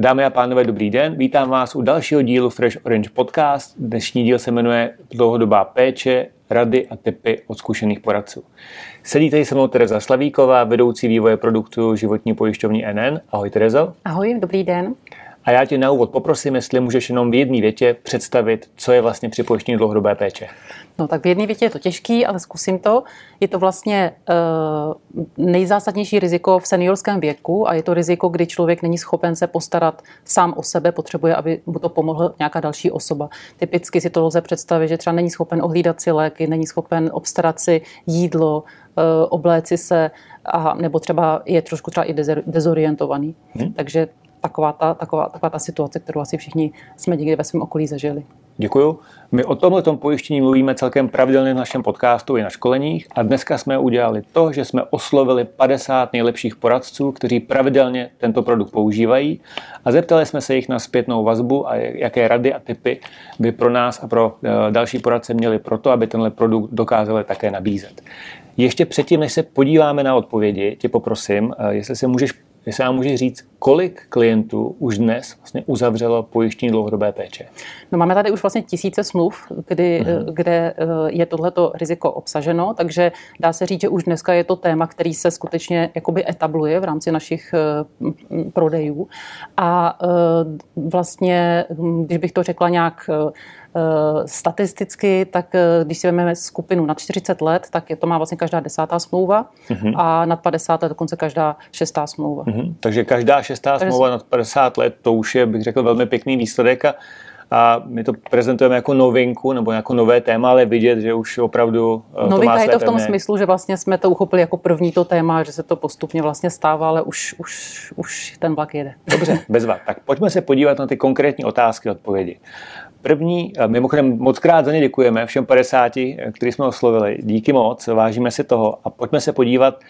Dámy a pánové, dobrý den. Vítám vás u dalšího dílu Fresh Orange Podcast. Dnešní díl se jmenuje Dlouhodobá péče, rady a typy od zkušených poradců. Sedí tady se mnou Tereza Slavíková, vedoucí vývoje produktu životní pojišťovní NN. Ahoj Terezo. Ahoj, dobrý den. A já tě na úvod poprosím, jestli můžeš jenom v jedné větě představit, co je vlastně při pojištění dlouhodobé péče. No tak v jedné větě je to těžký, ale zkusím to. Je to vlastně uh, nejzásadnější riziko v seniorském věku a je to riziko, kdy člověk není schopen se postarat sám o sebe, potřebuje, aby mu to pomohla nějaká další osoba. Typicky si to lze představit, že třeba není schopen ohlídat si léky, není schopen obstarat si jídlo, uh, obléci se, a, nebo třeba je trošku třeba i dezorientovaný. Hmm. Takže taková ta, taková, taková ta situace, kterou asi všichni jsme někdy ve svém okolí zažili. Děkuju. My o tomhle pojištění mluvíme celkem pravidelně v našem podcastu i na školeních a dneska jsme udělali to, že jsme oslovili 50 nejlepších poradců, kteří pravidelně tento produkt používají a zeptali jsme se jich na zpětnou vazbu a jaké rady a typy by pro nás a pro eh, další poradce měli pro to, aby tenhle produkt dokázali také nabízet. Ještě předtím, než se podíváme na odpovědi, tě poprosím, eh, jestli se můžeš jestli nám může říct, kolik klientů už dnes vlastně uzavřelo pojištění dlouhodobé péče? No máme tady už vlastně tisíce smluv, kdy, uh-huh. kde eh, je tohleto riziko obsaženo, takže dá se říct, že už dneska je to téma, který se skutečně jakoby etabluje v rámci našich eh, prodejů. A vlastně, hm, když bych to řekla nějak statisticky, tak eh, když si vezmeme skupinu na 40 let, tak je to má vlastně každá desátá smlouva uh-huh. a nad 50 let dokonce každá šestá smlouva. Uh-huh. Takže každá šestá smlouva nad 50 let, to už je, bych řekl, velmi pěkný výsledek a a my to prezentujeme jako novinku nebo jako nové téma, ale vidět, že už opravdu eh, Novinka to má je to v tom témě. smyslu, že vlastně jsme to uchopili jako první to téma, že se to postupně vlastně stává, ale už, už, už ten vlak jede. Dobře, bezva. Tak pojďme se podívat na ty konkrétní otázky a odpovědi. První, mimochodem moc krát za ně děkujeme všem 50, který jsme oslovili. Díky moc, vážíme si toho. A pojďme se podívat.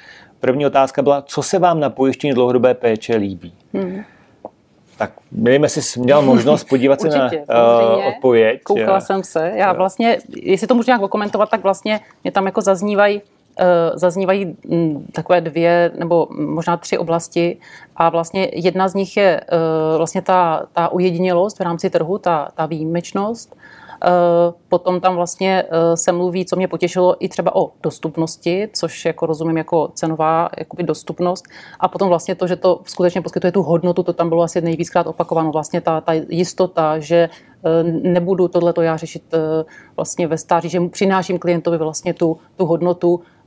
První otázka byla, co se vám na pojištění dlouhodobé péče líbí? Hmm. Tak měli si měl možnost podívat se na uh, odpověď. Koukala jsem se. Já vlastně, jestli to můžu nějak okomentovat, tak vlastně mě tam jako zaznívají Eh, zaznívají mm, takové dvě nebo možná tři oblasti a vlastně jedna z nich je eh, vlastně ta, ta ujedinělost v rámci trhu, ta, ta výjimečnost. Eh, potom tam vlastně se mluví, co mě potěšilo, i třeba o dostupnosti, což jako rozumím jako cenová jakoby dostupnost. A potom vlastně to, že to skutečně poskytuje tu hodnotu, to tam bylo asi nejvíckrát opakováno. Vlastně ta, ta jistota, že nebudu tohleto já řešit vlastně ve stáří, že přináším klientovi vlastně tu, tu hodnotu, Eh,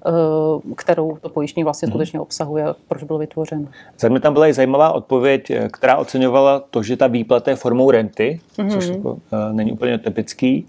kterou to pojištění vlastně mhm. skutečně obsahuje, proč byl vytvořen. Za mě tam byla i zajímavá odpověď, eh, která oceňovala to, že ta výplata je formou renty, mm-hmm. což jako, uh, není úplně typický.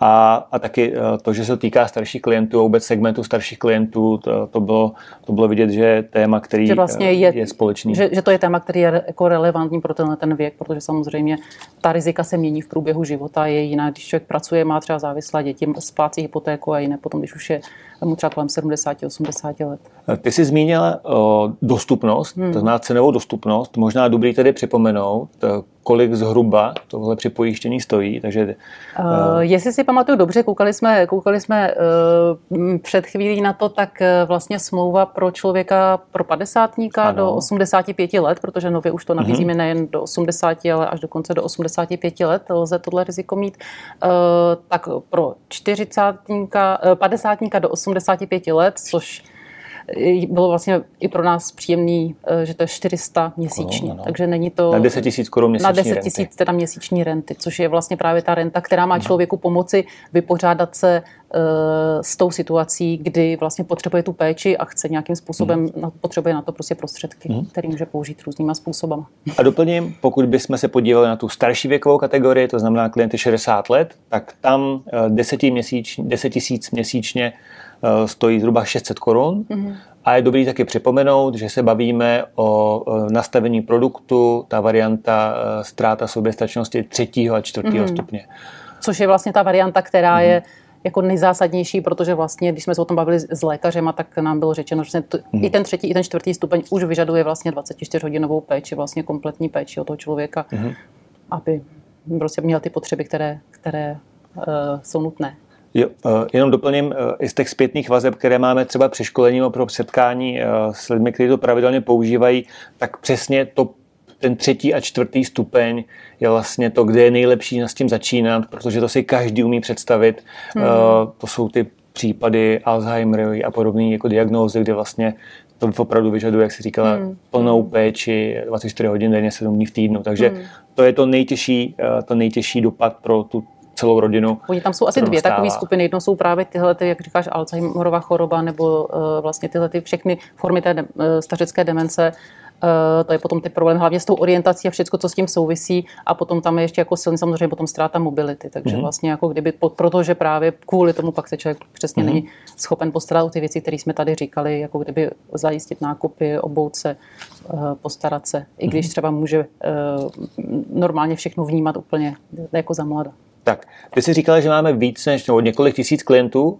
A, a taky to, že se týká starších klientů a vůbec segmentu starších klientů, to, to, bylo, to bylo vidět, že je téma, který že vlastně je, je společný. Že, že to je téma, který je jako relevantní pro tenhle ten věk, protože samozřejmě ta rizika se mění v průběhu života, je jiná, když člověk pracuje, má třeba závislá děti, splácí hypotéku a jiné potom, když už je mu třeba kolem 70-80 let. Ty jsi zmínila o dostupnost, hmm. to znamená cenovou dostupnost. Možná dobrý tedy připomenout, kolik zhruba tohle připojištění stojí. Takže, uh, uh, jestli si pamatuju dobře, koukali jsme, koukali jsme uh, před chvílí na to, tak uh, vlastně smlouva pro člověka pro padesátníka do 85 let, protože nově už to nabízíme uh-huh. nejen do 80, ale až dokonce do 85 let lze tohle riziko mít. Uh, tak pro 40 50 do 85 let, což bylo vlastně i pro nás příjemný, eh, že to je 400 měsíčně. No, no. Takže není to... Na 10 tisíc korun měsíční Na 10 tisíc teda měsíční renty, což je vlastně právě ta renta, která má člověku pomoci vypořádat se uh, s tou situací, kdy vlastně potřebuje tu péči a chce nějakým způsobem, hmm. potřebuje na to prostě prostředky, hmm. který může použít různýma způsoby. A doplním, pokud bychom se podívali na tu starší věkovou kategorii, to znamená klienty 60 let, tak tam 10 tisíc měsíčně stojí zhruba 600 korun. Mm-hmm. A je dobrý taky připomenout, že se bavíme o nastavení produktu, ta varianta e, ztráta soběstačnosti třetího a čtvrtého mm-hmm. stupně. Což je vlastně ta varianta, která mm-hmm. je jako nejzásadnější, protože vlastně, když jsme se o tom bavili s lékařem, tak nám bylo řečeno, že t- hmm. i ten třetí, i ten čtvrtý stupeň už vyžaduje vlastně 24-hodinovou péči, vlastně kompletní péči o toho člověka, hmm. aby prostě měl ty potřeby, které, které uh, jsou nutné. Jo, eh, jenom doplním eh, i z těch zpětných vazeb, které máme třeba při školení pro setkání eh, s lidmi, kteří to pravidelně používají, tak přesně to ten třetí a čtvrtý stupeň je vlastně to, kde je nejlepší s tím začínat, protože to si každý umí představit. Hmm. To jsou ty případy Alzheimerovy a podobné jako diagnózy, kde vlastně to opravdu vyžaduje, jak si říkala, hmm. plnou péči 24 hodin denně, 7 dní v týdnu. Takže hmm. to je to nejtěžší, to nejtěžší dopad pro tu celou rodinu. Oni tam jsou asi dvě takové skupiny. Jedno jsou právě tyhle, ty, jak říkáš, Alzheimerova choroba nebo uh, vlastně tyhle ty všechny formy té de- uh, stařecké demence. Uh, to je potom ty problém hlavně s tou orientací a všechno, co s tím souvisí. A potom tam je ještě jako silný samozřejmě potom ztráta mobility. Takže mm-hmm. vlastně jako kdyby, protože právě kvůli tomu pak se člověk přesně mm-hmm. není schopen postarat o ty věci, které jsme tady říkali, jako kdyby zajistit nákupy, obout se, uh, postarat se. I když mm-hmm. třeba může uh, normálně všechno vnímat úplně jako za mlada. Tak, ty jsi říkal, že máme víc než no, několik tisíc klientů uh,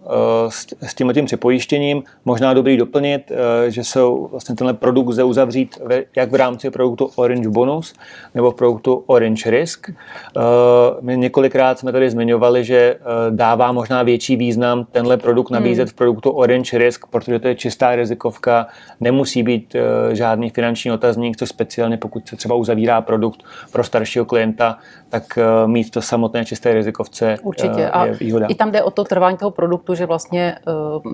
s, s tím tím připojištěním. Možná dobrý doplnit, uh, že jsou vlastně tenhle produkt lze uzavřít ve, jak v rámci produktu Orange Bonus nebo v produktu Orange Risk. Uh, my několikrát jsme tady zmiňovali, že uh, dává možná větší význam tenhle produkt nabízet hmm. v produktu Orange Risk, protože to je čistá rizikovka, nemusí být uh, žádný finanční otazník, což speciálně pokud se třeba uzavírá produkt pro staršího klienta, tak uh, mít to samotné čisté rizikovce Určitě. Eh, a je výhoda. I tam jde o to trvání toho produktu, že vlastně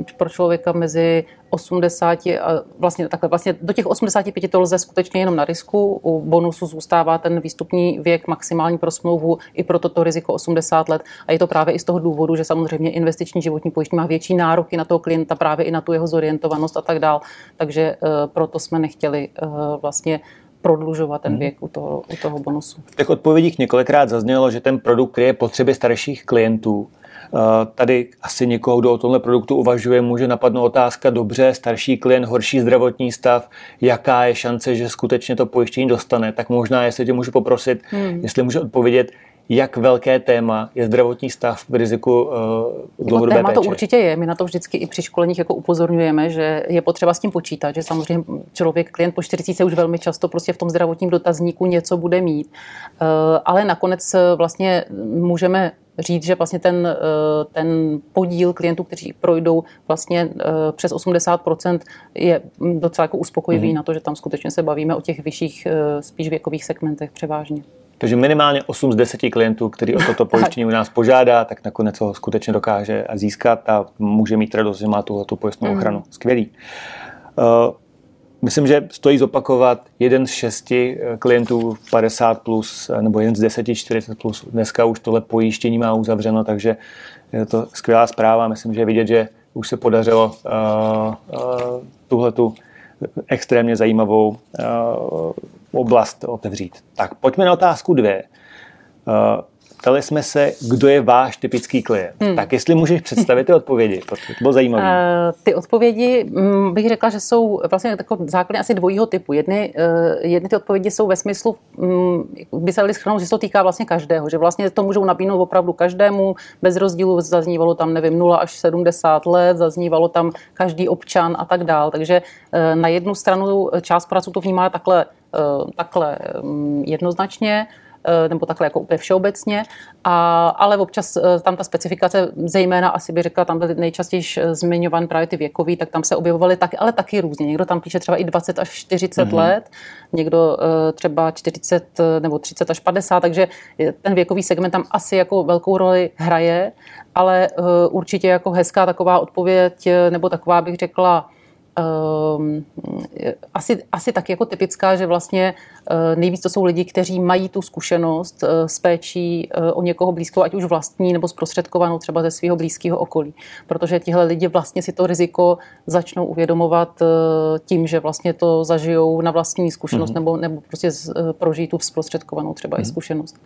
eh, pro člověka mezi 80 a vlastně takhle, vlastně do těch 85 to lze skutečně jenom na risku. U bonusu zůstává ten výstupní věk maximální pro smlouvu i pro toto riziko 80 let. A je to právě i z toho důvodu, že samozřejmě investiční životní pojištění má větší nároky na toho klienta, právě i na tu jeho zorientovanost a tak dál. Takže proto jsme nechtěli vlastně prodlužovat ten mhm. věk u toho, u toho bonusu. V těch odpovědích několikrát zaznělo, že ten produkt kryje potřeby starších klientů. Eh, tady asi někoho, kdo o tomhle produktu uvažuje, může napadnout otázka, dobře, starší klient, horší zdravotní stav, jaká je šance, že skutečně to pojištění dostane. Tak možná, jestli tě můžu poprosit, hmm. jestli může odpovědět, jak velké téma je zdravotní stav v riziku uh, dlouhodobé téma péče. to určitě je. My na to vždycky i při školeních jako upozorňujeme, že je potřeba s tím počítat, že samozřejmě člověk, klient po 40 už velmi často prostě v tom zdravotním dotazníku něco bude mít. Uh, ale nakonec eh, vlastně můžeme říct, že vlastně ten, ten podíl klientů, kteří projdou vlastně přes 80%, je docela jako uspokojivý mm-hmm. na to, že tam skutečně se bavíme o těch vyšších spíš věkových segmentech převážně. Takže minimálně 8 z 10 klientů, který o toto pojištění u nás požádá, tak nakonec ho skutečně dokáže získat a může mít radost, že má tuhle tu pojistnou mm. ochranu. Skvělý. Uh, myslím, že stojí zopakovat jeden z šesti eh, klientů 50 plus, eh, nebo jeden z 10 40 plus. Dneska už tohle pojištění má uzavřeno, takže je to skvělá zpráva. Myslím, že je vidět, že už se podařilo uh, uh, tuhle tu extrémně zajímavou uh, oblast otevřít. Tak pojďme na otázku dvě. Ptali jsme se, kdo je váš typický klient. Hmm. Tak jestli můžeš představit ty odpovědi, protože to bylo zajímavé. Uh, ty odpovědi mm, bych řekla, že jsou vlastně základně asi dvojího typu. Jedny, uh, jedny ty odpovědi jsou ve smyslu, um, by se dali schrnout, že se to týká vlastně každého, že vlastně to můžou nabídnout opravdu každému, bez rozdílu zaznívalo tam, nevím, 0 až 70 let, zaznívalo tam každý občan a tak dál. Takže uh, na jednu stranu část poradců to vnímá takhle, uh, takhle um, jednoznačně, nebo takhle jako úplně všeobecně, a, ale občas eh, tam ta specifikace, zejména asi by řekla, tam byl nejčastěji eh, zmiňovan právě ty věkový, tak tam se objevovaly taky, ale taky různě. Někdo tam píše třeba i 20 až 40 mm-hmm. let, někdo třeba 40 nebo 30 až 50, takže ten věkový segment tam asi jako velkou roli hraje, ale určitě jako hezká taková odpověď, nebo taková bych řekla, asi, asi taky jako typická, že vlastně eh, nejvíc to jsou lidi, kteří mají tu zkušenost eh, s péčí eh, o někoho blízkého, ať už vlastní nebo zprostředkovanou třeba ze svého blízkého okolí. Protože tihle lidi vlastně si to riziko začnou uvědomovat tím, že vlastně to zažijou na vlastní zkušenost mm-hmm. nebo, nebo prostě prožijí tu zprostředkovanou třeba mm-hmm. i mhm. zkušenost.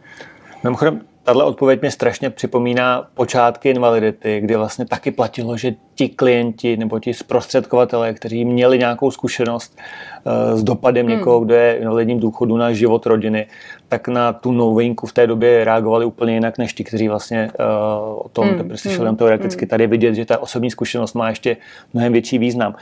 Mimochodem, tahle odpověď mě strašně připomíná počátky invalidity, kdy vlastně taky platilo, že ti klienti nebo ti zprostředkovatelé, kteří měli nějakou zkušenost uh, s dopadem hmm. někoho, kdo je invalidním důchodu na život rodiny, tak na tu novinku v té době reagovali úplně jinak než ti, kteří vlastně uh, o tom hmm. teprve slyšeli hmm. teoreticky. Hmm. Tady vidět, že ta osobní zkušenost má ještě mnohem větší význam.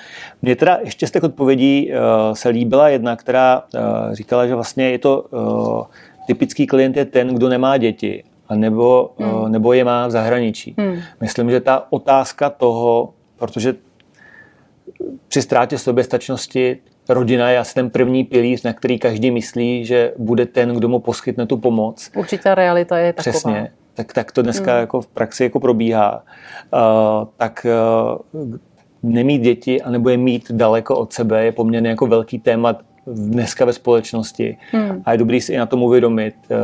Mně teda ještě z těch odpovědí uh, se líbila jedna, která uh, říkala, že vlastně je to uh, typický klient je ten, kdo nemá děti a nebo, hmm. Eh, nebo je má v zahraničí. Hmm. Myslím, že ta otázka toho, protože při ztrátě soběstačnosti rodina je asi ten první pilíř, na který každý myslí, že bude ten, kdo mu poskytne tu pomoc. Určitá realita je taková. Přesně. Tak, tak to dneska hmm. jako v praxi jako probíhá. Uh, tak uh, nemít děti a nebo je mít daleko od sebe je poměrně jako velký téma dneska ve společnosti. Hmm. A je dobrý si i na tom uvědomit, uh,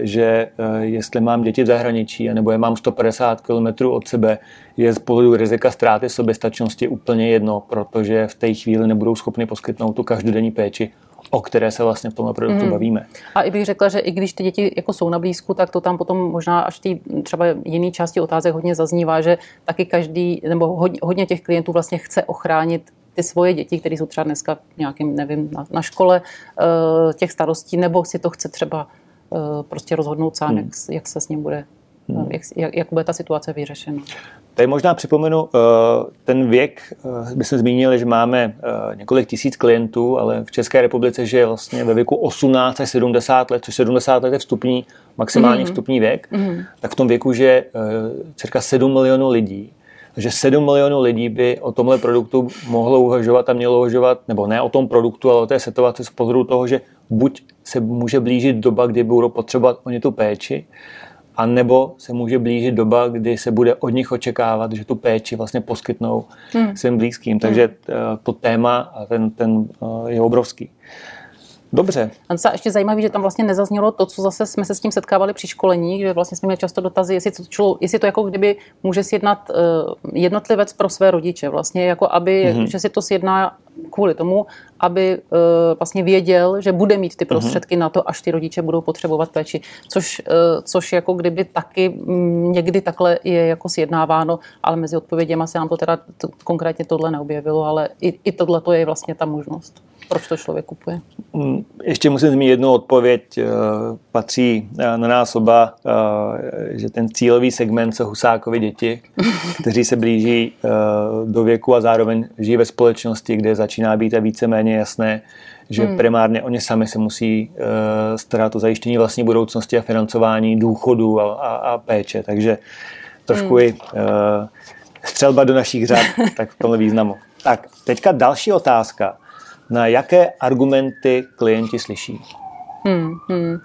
že uh, jestli mám děti v zahraničí, nebo je mám 150 km od sebe, je z pohledu rizika ztráty soběstačnosti úplně jedno, protože v té chvíli nebudou schopni poskytnout tu každodenní péči, o které se vlastně v tomhle produktu mm. bavíme. A i bych řekla, že i když ty děti jako jsou na blízku, tak to tam potom možná až ty třeba jiné části otázek hodně zaznívá, že taky každý, nebo hodně, hodně těch klientů vlastně chce ochránit ty svoje děti, které jsou třeba dneska nějakým, nevím, na, na škole eh, těch starostí, nebo si to chce třeba eh, prostě rozhodnout sám, mm. jak, jak se s ním bude Hmm. Jak, jak, jak bude ta situace vyřešena? Tady možná připomenu, eh, ten věk, eh, by jsme zmínili, že máme eh, několik tisíc klientů, ale v České republice, že je vlastně ve věku 18 až 70 let, což 70 let je vstupní, maximální mm-hmm. vstupní věk, mm-hmm. tak v tom věku, že cirka 7 milionů lidí, že 7 milionů lidí by o tomhle produktu mohlo uvažovat a mělo uvažovat, nebo ne o tom produktu, ale o té situaci z pohledu toho, že buď se může blížit doba, kdy budou potřebovat oni tu péči, a nebo se může blížit doba, kdy se bude od nich očekávat, že tu péči vlastně poskytnou hmm. svým blízkým. Takže hmm. eh, to téma a ten, ten eh, je obrovský. Dobře. A co ještě zajímavé, že tam vlastně nezaznělo to, co zase jsme se s tím setkávali při školení, že vlastně jsme měli často dotazy, jestli to, člo, jestli to jako kdyby může sjednat uh, jednotlivec pro své rodiče, vlastně jako aby, mm-hmm. že si to sjedná kvůli tomu, aby uh, vlastně věděl, že bude mít ty mhm. prostředky mm-hmm. na to, až ty rodiče budou potřebovat péči, což, uh, což jako kdyby taky m, někdy takhle je jako sjednáváno, ale mezi odpověděma se nám to teda to, konkrétně tohle neobjevilo, ale i, i tohle to je vlastně ta možnost. Proč to člověk kupuje? Mm, ještě musím zmínit jednu odpověď. Eh, patří eh, na nás oba, eh, že ten cílový segment jsou Husákovi děti, kteří se blíží do věku a zároveň žijí ve společnosti, kde začíná být a víceméně jasné, že hmm. primárně oni sami se musí starat o zajištění vlastní budoucnosti a financování důchodu a, a, a péče. Takže trošku hmm. i střelba do našich řad, tak v tomhle významu. Tak, teďka další otázka na jaké argumenty klienti slyší? Hmm, hmm.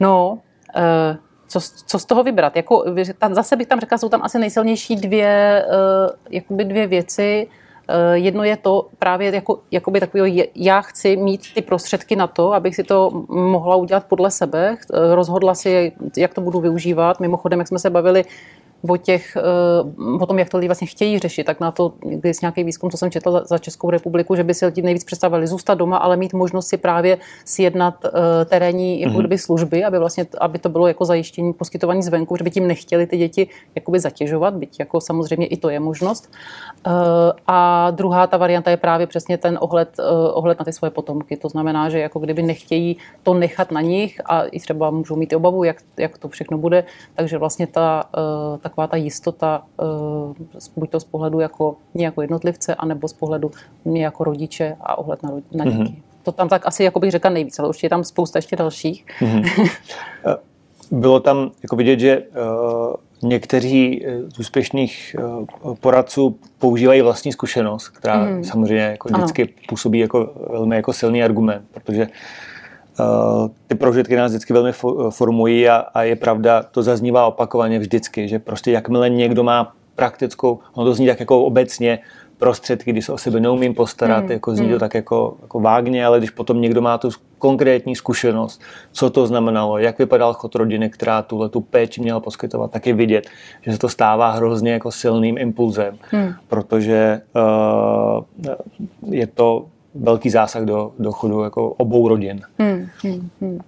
No, uh, co, co z toho vybrat? Jako, zase bych tam řekla, jsou tam asi nejsilnější dvě, uh, jakoby dvě věci. Uh, jedno je to právě jako, jakoby takový, já chci mít ty prostředky na to, abych si to mohla udělat podle sebe, rozhodla si, jak to budu využívat. Mimochodem, jak jsme se bavili, o, těch, eh, o tom, jak to lidi vlastně chtějí řešit, tak na to, když nějaký výzkum, co jsem četl za Českou republiku, že by si lidi nejvíc představili zůstat doma, ale mít možnost si právě sjednat eh, terénní jako mm-hmm. služby, aby, vlastně, aby to bylo jako zajištění poskytování zvenku, že by tím nechtěli ty děti jakoby zatěžovat, byť jako samozřejmě i to je možnost. Eh, a druhá ta varianta je právě přesně ten ohled, ohled na ty svoje potomky. To znamená, že jako kdyby nechtějí to nechat na nich a i třeba můžou mít obavu, jak, jak to všechno bude, takže vlastně ta, ta taková ta jistota, eh, buď to z pohledu jako mě jako jednotlivce, anebo z pohledu mě jako rodiče a ohled na, na děti. Mm-hmm. To tam tak asi, jako bych řekla, nejvíc, ale určitě je tam spousta ještě dalších. Mm-hmm. Bylo tam jako vidět, že uh, někteří z úspěšných uh, poradců používají vlastní zkušenost, která mm. samozřejmě jako vždycky ano. působí jako velmi jako silný argument, protože uh, ty prožitky nás vždycky velmi formují a, a je pravda, to zaznívá opakovaně vždycky, že prostě jakmile někdo má praktickou, ono to zní tak jako obecně, prostředky, když se o sebe neumím postarat, hmm. jako zní to hmm. tak jako, jako vágně, ale když potom někdo má tu konkrétní zkušenost, co to znamenalo, jak vypadal chod rodiny, která tuhle tu péči měla poskytovat, tak je vidět, že se to stává hrozně jako silným impulzem, hmm. protože uh, je to velký zásah do, do chodu jako obou rodin. Hmm, hmm, hmm.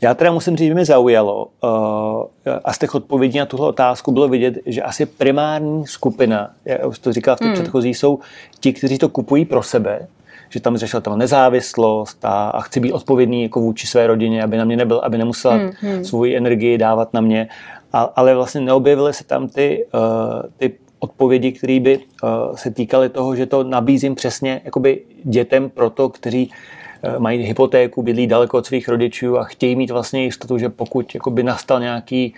Já teda musím říct, že mi zaujalo uh, a z těch odpovědí na tuhle otázku bylo vidět, že asi primární skupina, já už to říkal v té hmm. předchozí, jsou ti, kteří to kupují pro sebe, že tam řešil tam nezávislost a, a chci být odpovědný jako vůči své rodině, aby na mě nebyl, aby nemusela hmm, hmm. svou energii dávat na mě. A, ale vlastně neobjevily se tam ty, uh, ty odpovědi, které by uh, se týkaly toho, že to nabízím přesně jakoby dětem proto, kteří uh, mají hypotéku, bydlí daleko od svých rodičů a chtějí mít vlastně jistotu, že pokud jakoby nastal nějaký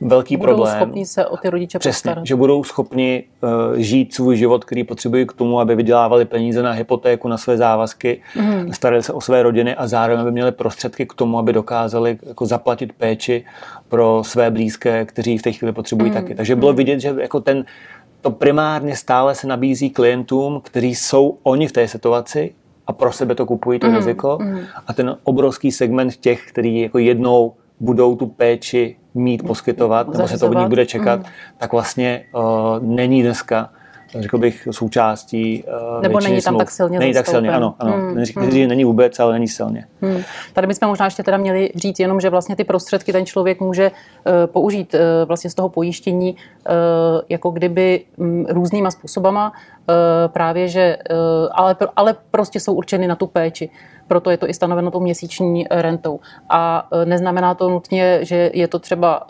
velký budou problém. schopni se o ty rodiče Přesně, postarat. že budou schopni uh, žít svůj život, který potřebují k tomu, aby vydělávali peníze na hypotéku, na své závazky, mm. starali se o své rodiny a zároveň aby měli prostředky k tomu, aby dokázali jako zaplatit péči pro své blízké, kteří v té chvíli potřebují mm. taky. Takže bylo vidět, že jako ten to primárně stále se nabízí klientům, kteří jsou oni v té situaci a pro sebe to kupují, to mm. riziko. Mm. A ten obrovský segment těch, kteří jako jednou budou tu péči mít, poskytovat, nebo se to od nich bude čekat, mm. tak vlastně uh, není dneska řekl bych, součástí uh, Nebo není tam smluv. tak silně Není tak silně, ano. ano. Hmm. Neříkám, hmm. že není vůbec, ale není silně. Hmm. Tady bychom možná ještě teda měli říct jenom, že vlastně ty prostředky ten člověk může uh, použít uh, vlastně z toho pojištění uh, jako kdyby um, různýma způsobama, právě že, uh, ale, ale prostě jsou určeny na tu péči proto je to i stanoveno tou měsíční rentou. A neznamená to nutně, že je to třeba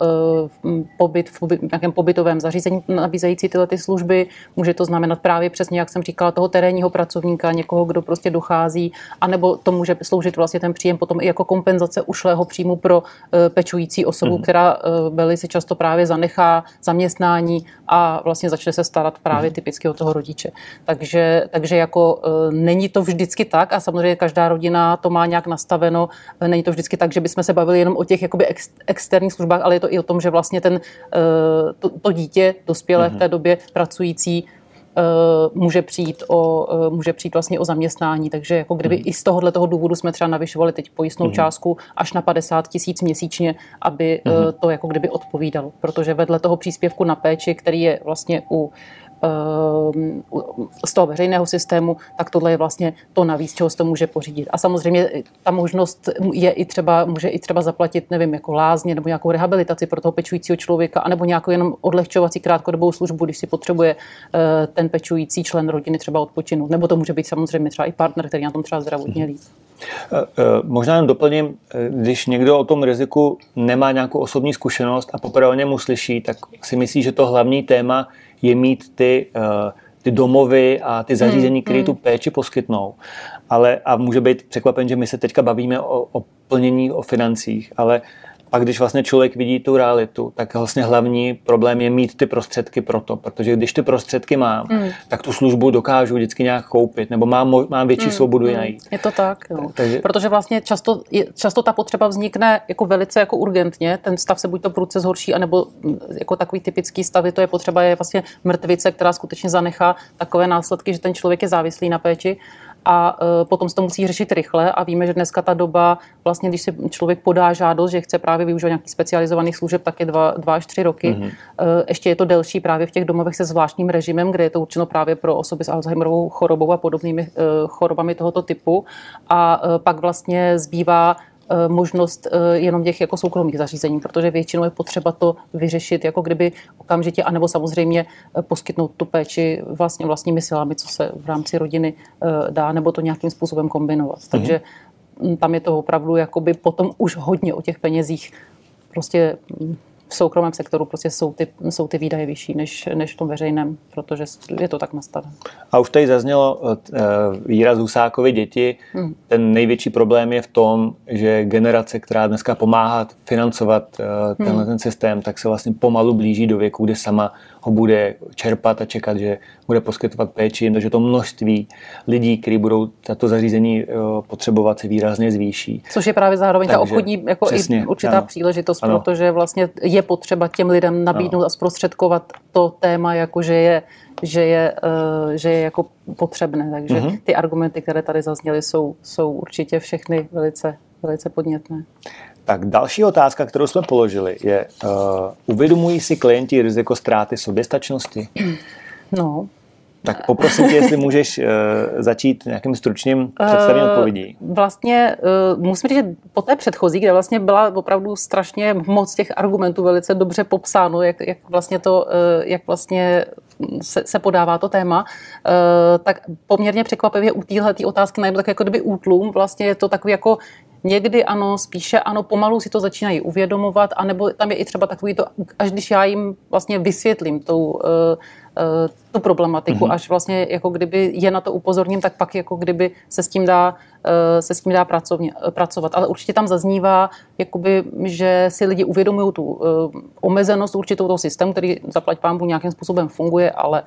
pobyt v nějakém pobytovém zařízení nabízející tyhle ty služby. Může to znamenat právě přesně, jak jsem říkala, toho terénního pracovníka, někoho, kdo prostě dochází, anebo to může sloužit vlastně ten příjem potom i jako kompenzace ušlého příjmu pro pečující osobu, mm. která velice často právě zanechá zaměstnání a vlastně začne se starat právě mhm. typicky o toho rodiče. Takže, takže jako není to vždycky tak a samozřejmě každá rodina to má nějak nastaveno. Není to vždycky tak, že bychom se bavili jenom o těch jakoby ex, externích službách, ale je to i o tom, že vlastně ten, eh, to, to dítě dospělé mm-hmm. v té mhm. době pracující může přijít, o, může přijít vlastně o zaměstnání. Takže jako kdyby mm. i z tohohle toho důvodu jsme třeba navyšovali teď pojistnou mm. částku až na 50 tisíc měsíčně, aby mm. to jako kdyby odpovídalo. Protože vedle toho příspěvku na péči, který je vlastně u z toho veřejného systému, tak tohle je vlastně to navíc, čeho se to může pořídit. A samozřejmě ta možnost je i třeba, může i třeba zaplatit, nevím, jako lázně nebo nějakou rehabilitaci pro toho pečujícího člověka, anebo nějakou jenom odlehčovací krátkodobou službu, když si potřebuje eh, ten pečující člen rodiny třeba odpočinout. Nebo to může být samozřejmě třeba i partner, který na tom třeba zdravotně líp. Eh, eh, možná jen doplním, když někdo o tom riziku nemá nějakou osobní zkušenost a poprvé o němu slyší, tak si myslí, že to hlavní téma je mít ty, ty domovy a ty zařízení, které hmm, tu péči poskytnou. Ale, a může být překvapen, že my se teďka bavíme o, o plnění, o financích, ale a když vlastně člověk vidí tu realitu, tak vlastně hlavní problém je mít ty prostředky pro to, protože když ty prostředky mám, mm. tak tu službu dokážu vždycky nějak koupit, nebo mám, mám větší mm. svobodu mm. najít. Je to tak, jo. Takže... protože vlastně často, často ta potřeba vznikne jako velice jako urgentně, ten stav se buď to prudce zhorší, anebo mm, jako takový typický stav, to je potřeba je vlastně mrtvice, která skutečně zanechá takové následky, že ten člověk je závislý na péči a e, potom se to musí řešit rychle a víme, že dneska ta doba, vlastně když si člověk podá žádost, že chce právě využívat nějakých specializovaných služeb, tak je dva, dva až tři roky. Mm-hmm. Ještě je to delší právě v těch domovech se zvláštním režimem, kde je to určeno právě pro osoby s Alzheimerovou chorobou a podobnými e, chorobami tohoto typu. A pak vlastně zbývá možnost eh, jenom těch jako soukromých zařízení, protože většinou je potřeba to vyřešit jako kdyby okamžitě, anebo samozřejmě eh, poskytnout tu péči vlastně vlastními silami, co se v rámci rodiny dá, nebo to nějakým způsobem kombinovat. Mhm. Takže mm, tam je to opravdu jakoby potom už hodně o těch penězích prostě mm, v soukromém sektoru prostě jsou ty, jsou ty výdaje vyšší než, než v tom veřejném, protože je to tak nastavené. A už tady zaznělo uh, výraz Husákovi děti. Hmm. Ten největší problém je v tom, že generace, která dneska pomáhá financovat uh, tenhle hmm. ten systém, tak se vlastně pomalu blíží do věku, kdy sama ho bude čerpat a čekat, že bude poskytovat péči, protože to množství lidí, kteří budou tato zařízení potřebovat, se výrazně zvýší. Což je právě zároveň Takže, ta obchodní jako přesně, i určitá ano, příležitost, ano. protože vlastně je potřeba těm lidem nabídnout ano. a zprostředkovat to téma, jako že je že je, eh, že je jako potřebné. Takže mm-hmm. ty argumenty, které tady zazněly, jsou, jsou určitě všechny velice, velice podnětné. Tak další otázka, kterou jsme položili, je, uh, uvědomují si klienti riziko ztráty soběstačnosti? No, tak poprosím tě, jestli můžeš uh, začít nějakým stručným představením uh, odpovědí. Vlastně uh, musím říct, že po té předchozí, kde vlastně byla opravdu strašně moc těch argumentů velice dobře popsáno, jak, jak vlastně to, uh, jak vlastně se, se podává to téma, uh, tak poměrně překvapivě u téhle otázky najdu tak jako kdyby útlum, vlastně je to takový jako někdy ano, spíše ano, pomalu si to začínají uvědomovat, anebo tam je i třeba takový to, až když já jim vlastně vysvětlím tou, Eh, tu problematiku, mm-hmm. až vlastně jako kdyby je na to upozorním, tak pak jako kdyby se s tím dá, eh, se s tím dá pracovně, pracovat. Ale určitě tam zaznívá, jakoby, že si lidi uvědomují tu eh, omezenost určitou toho systému, který zaplať pámbu nějakým způsobem funguje, ale,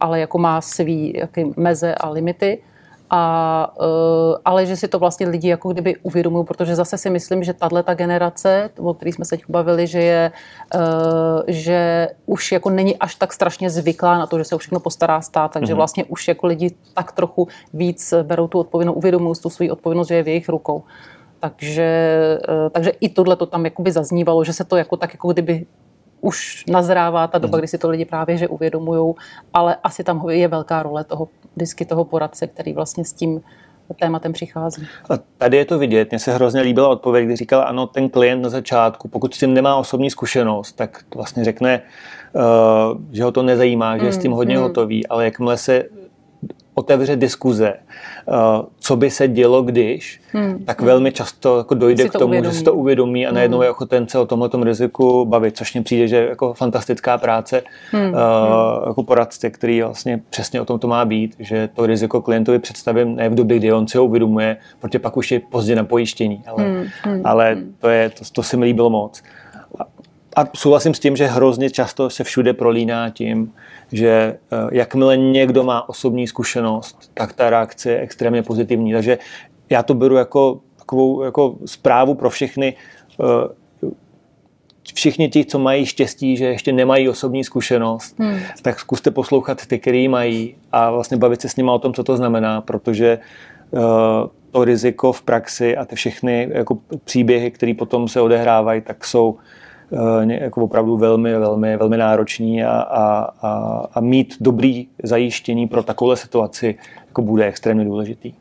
ale jako má svý jaký meze a limity a, uh, ale že si to vlastně lidi jako kdyby uvědomují, protože zase si myslím, že tahle ta generace, o které jsme se teď bavili, že je, uh, že už jako není až tak strašně zvyklá na to, že se o všechno postará stát, takže mm-hmm. vlastně už jako lidi tak trochu víc berou tu odpovědnost, uvědomují tu svou odpovědnost, že je v jejich rukou. Takže, uh, takže i tohle to tam jakoby zaznívalo, že se to jako tak jako kdyby už nazrává ta doba, mhm. kdy si to lidi právě že uvědomují, ale asi tam je velká role toho vždycky toho poradce, který vlastně s tím tématem přichází. A tady je to vidět. Mně se hrozně líbila odpověď, kdy říkal, ano, ten klient na začátku, pokud s tím nemá osobní zkušenost, tak vlastně řekne, uh, že ho to nezajímá, že je s tím mm, hodně mm. hotový, ale jakmile se otevře diskuze, eh, co by se dělo, když, hmm. tak velmi často jako dojde k tomu, uvědomí. že si to uvědomí a najednou hmm. je ochoten se o tomhle riziku bavit, což mě přijde, že jako fantastická práce hmm. uh, jako poradce, který vlastně přesně o tom to má být, že to riziko klientovi představím ne v době, kdy on si ho uvědomuje, protože pak už je pozdě na pojištění, ale, hmm. Hmm. ale hmm. to, je, to, to se mi líbilo moc. A, a souhlasím s tím, že hrozně často se všude prolíná tím, že eh, jakmile někdo má osobní zkušenost, tak ta reakce je extrémně pozitivní. Takže já to beru jako takovou jako zprávu pro všechny, eh, všichni ti, co mají štěstí, že ještě nemají osobní zkušenost, hmm. tak zkuste poslouchat ty, který mají a vlastně bavit se s nimi o tom, co to znamená, protože uh, to riziko v praxi a ty všechny jako příběhy, které potom se odehrávají, tak jsou Eh, jako opravdu velmi, velmi, velmi náročný a, a, a, a mít dobrý zajištění pro takovou situaci jako bude extrémně důležitý.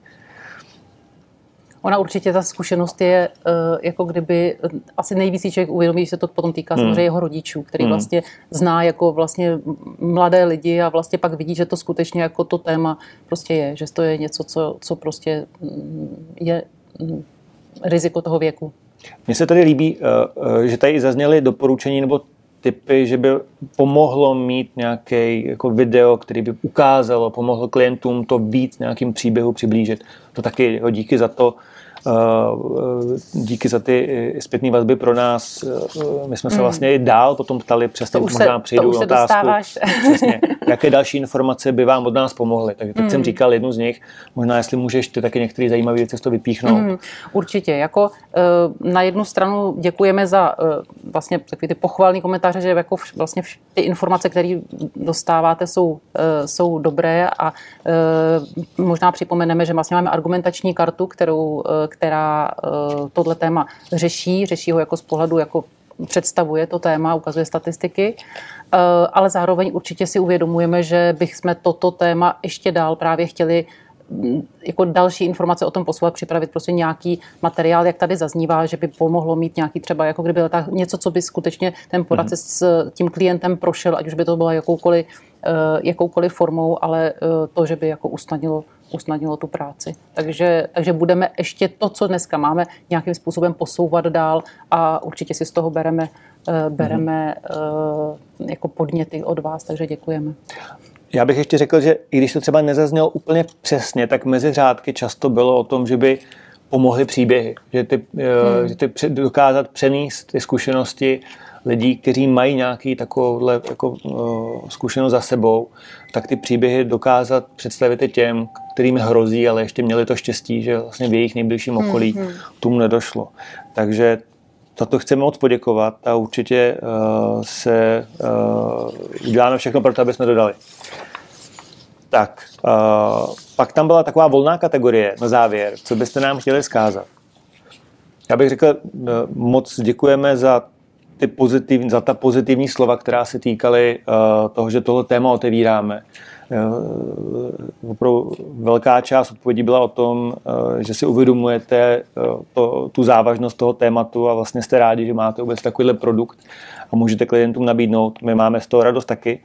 Ona určitě ta zkušenost je eh, jako kdyby eh, asi nejvíc člověk uvědomí, že se to potom týká hmm. samozřejmě jeho rodičů, který hmm. vlastně zná jako vlastně mladé lidi a vlastně pak vidí, že to skutečně jako to téma prostě je, že to je něco, co, co prostě mm, je mm, riziko toho věku. Mně se tady líbí, eh, eh, že tady zazněly doporučení nebo typy, že by pomohlo mít nějaký jako video, který by ukázalo, pomohlo klientům to víc nějakým příběhu přiblížit. To taky jako díky za to. Eh, díky za ty zpětné vazby pro nás. My jsme se hmm. vlastně i dál potom ptali, přesně už možná přijdu to otázku. Přesně, jaké další informace by vám od nás pomohly. Tak teď mm. jsem říkal jednu z nich, možná jestli můžeš ty taky některé zajímavé věci z toho vypíchnout. Mm, určitě. Jako eh, na jednu stranu děkujeme za eh, vlastně takový ty pochvalní komentáře, že jako vlastně ty informace, které dostáváte, jsou, eh, jsou dobré a možná připomeneme, že vlastně máme argumentační kartu, kterou, která tohle téma řeší, řeší ho jako z pohledu jako představuje to téma, ukazuje statistiky, eh, ale zároveň určitě si uvědomujeme, že bychom toto téma ještě dál právě chtěli mm, jako další informace o tom posouvat, připravit prostě nějaký materiál, jak tady zaznívá, že by pomohlo mít nějaký třeba, jako kdyby ta, něco, co by skutečně ten poradce mm-hmm. s tím klientem prošel, ať už by to bylo jakoukoliv, eh, jakoukoliv formou, ale eh, to, že by jako usnadnilo usnadnilo tu práci. Takže, takže budeme ještě to, co dneska máme, nějakým způsobem posouvat dál a určitě si z toho bereme, eh, bereme mm-hmm. jako podněty od vás, takže děkujeme. Já bych ještě řekl, že i když to třeba nezaznělo úplně přesně, tak mezi řádky často bylo o tom, že by pomohly příběhy, že ty, eh, hmm. že ty dokázat přenést ty zkušenosti lidí, kteří mají nějaký takovouhle jako, uh, zkušenost za sebou, tak ty příběhy dokázat představit i těm, kterým hrozí, ale ještě měli to štěstí, že vlastně v jejich nejbližším hmm, okolí hmm, hmm. tomu nedošlo. Takže za to chceme moc poděkovat a určitě uh, se uh, uděláme všechno pro to, aby jsme dodali. Tak, uh, pak tam byla taková volná kategorie na závěr. Co byste nám chtěli zkázat? Já bych řekl, moc děkujeme za ty pozitivní, za ta pozitivní slova, která se týkaly uh, toho, že tohle téma otevíráme. Uh, opravdu velká část odpovědí byla o tom, uh, že si uvědomujete uh, to, tu závažnost toho tématu a vlastně jste rádi, že máte vůbec takovýhle produkt a můžete klientům nabídnout. My máme z toho radost taky.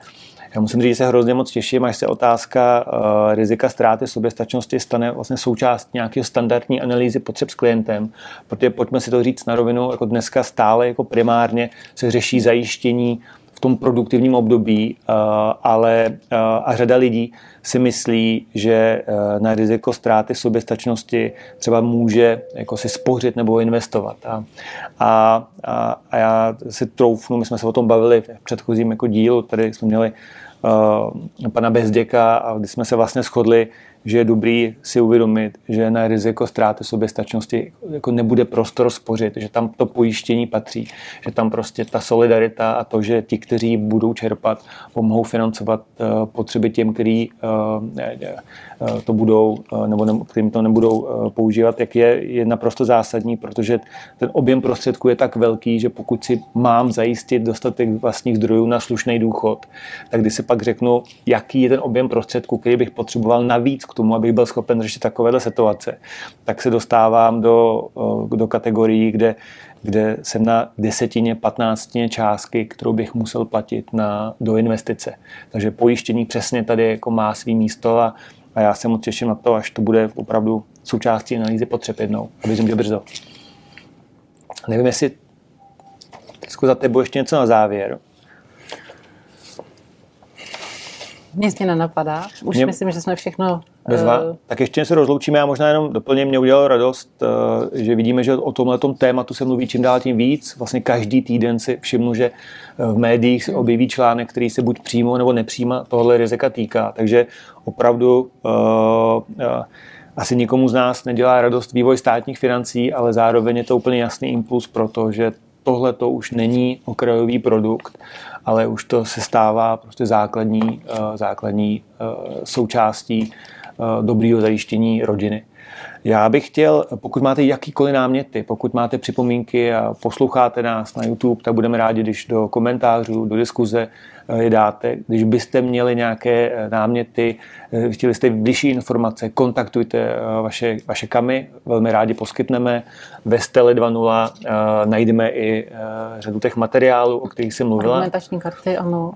Já musím říct, že se hrozně moc těším, až se otázka uh, rizika ztráty soběstačnosti stane vlastně součást nějaké standardní analýzy potřeb s klientem, protože pojďme si to říct na rovinu, jako dneska stále jako primárně se řeší zajištění v tom produktivním období, uh, ale uh, a řada lidí si myslí, že na riziko ztráty soběstačnosti třeba může jako si spořit nebo investovat. A, a, a já si troufnu, my jsme se o tom bavili v předchozím jako dílu, tady jsme měli pana Bezděka a kdy jsme se vlastně shodli, že je dobrý si uvědomit, že na riziko ztráty soběstačnosti jako nebude prostor spořit, že tam to pojištění patří, že tam prostě ta solidarita a to, že ti, kteří budou čerpat, pomohou financovat uh, potřeby těm, kteří uh, to budou, nebo ne, kterým to nebudou používat, jak je, je naprosto zásadní, protože ten objem prostředků je tak velký, že pokud si mám zajistit dostatek vlastních zdrojů na slušný důchod, tak když si pak řeknu, jaký je ten objem prostředků, který bych potřeboval navíc k tomu, abych byl schopen řešit takovéhle situace, tak se dostávám do, do kategorií, kde, kde jsem na desetině, patnáctině částky, kterou bych musel platit na, do investice. Takže pojištění přesně tady jako má svý místo a, a já se moc těším na to, až to bude opravdu součástí analýzy potřeb jednou. A věřím, že brzo. Nevím, jestli za tebou ještě něco na závěr. Nic mě nenapadá. Už mě... myslím, že jsme všechno... Bezva. Uh... Tak ještě se rozloučíme. Já možná jenom doplně mě udělalo radost, uh, že vidíme, že o tomhle tématu se mluví čím dál tím víc. Vlastně každý týden si všimnu, že eh, v médiích se objeví článek, který se buď přímo nebo nepřímo tohle rizika týká. Takže opravdu uh, uh, asi nikomu z nás nedělá radost vývoj státních financí, ale zároveň je to úplně jasný impuls pro to, že tohle to už není okrajový produkt, ale už to se stává prostě základní, eh, základní eh, součástí eh, dobrého zajištění rodiny. Já bych chtěl, pokud máte jakýkoliv náměty, pokud máte připomínky a posloucháte nás na YouTube, tak budeme rádi, když do komentářů, do diskuze eh, je dáte. Když byste měli nějaké eh, náměty, eh, chtěli jste bližší informace, kontaktujte vaše, vaše kamy, velmi rádi poskytneme. Ve Stele 2.0 najdeme i řadu těch materiálů, o kterých jsem mluvila. Argumentační karty, ano.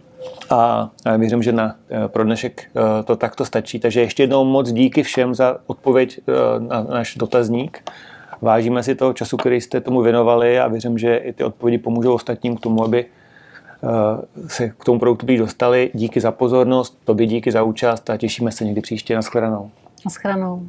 A věřím, že na, pro dnešek to takto stačí. Takže ještě jednou moc díky všem za odpověď na náš dotazník. Vážíme si toho času, který jste tomu věnovali a věřím, že i ty odpovědi pomůžou ostatním k tomu, aby se k tomu produktu dostali. Díky za pozornost, tobě díky za účast a těšíme se někdy příště. Naschledanou. Naschledanou.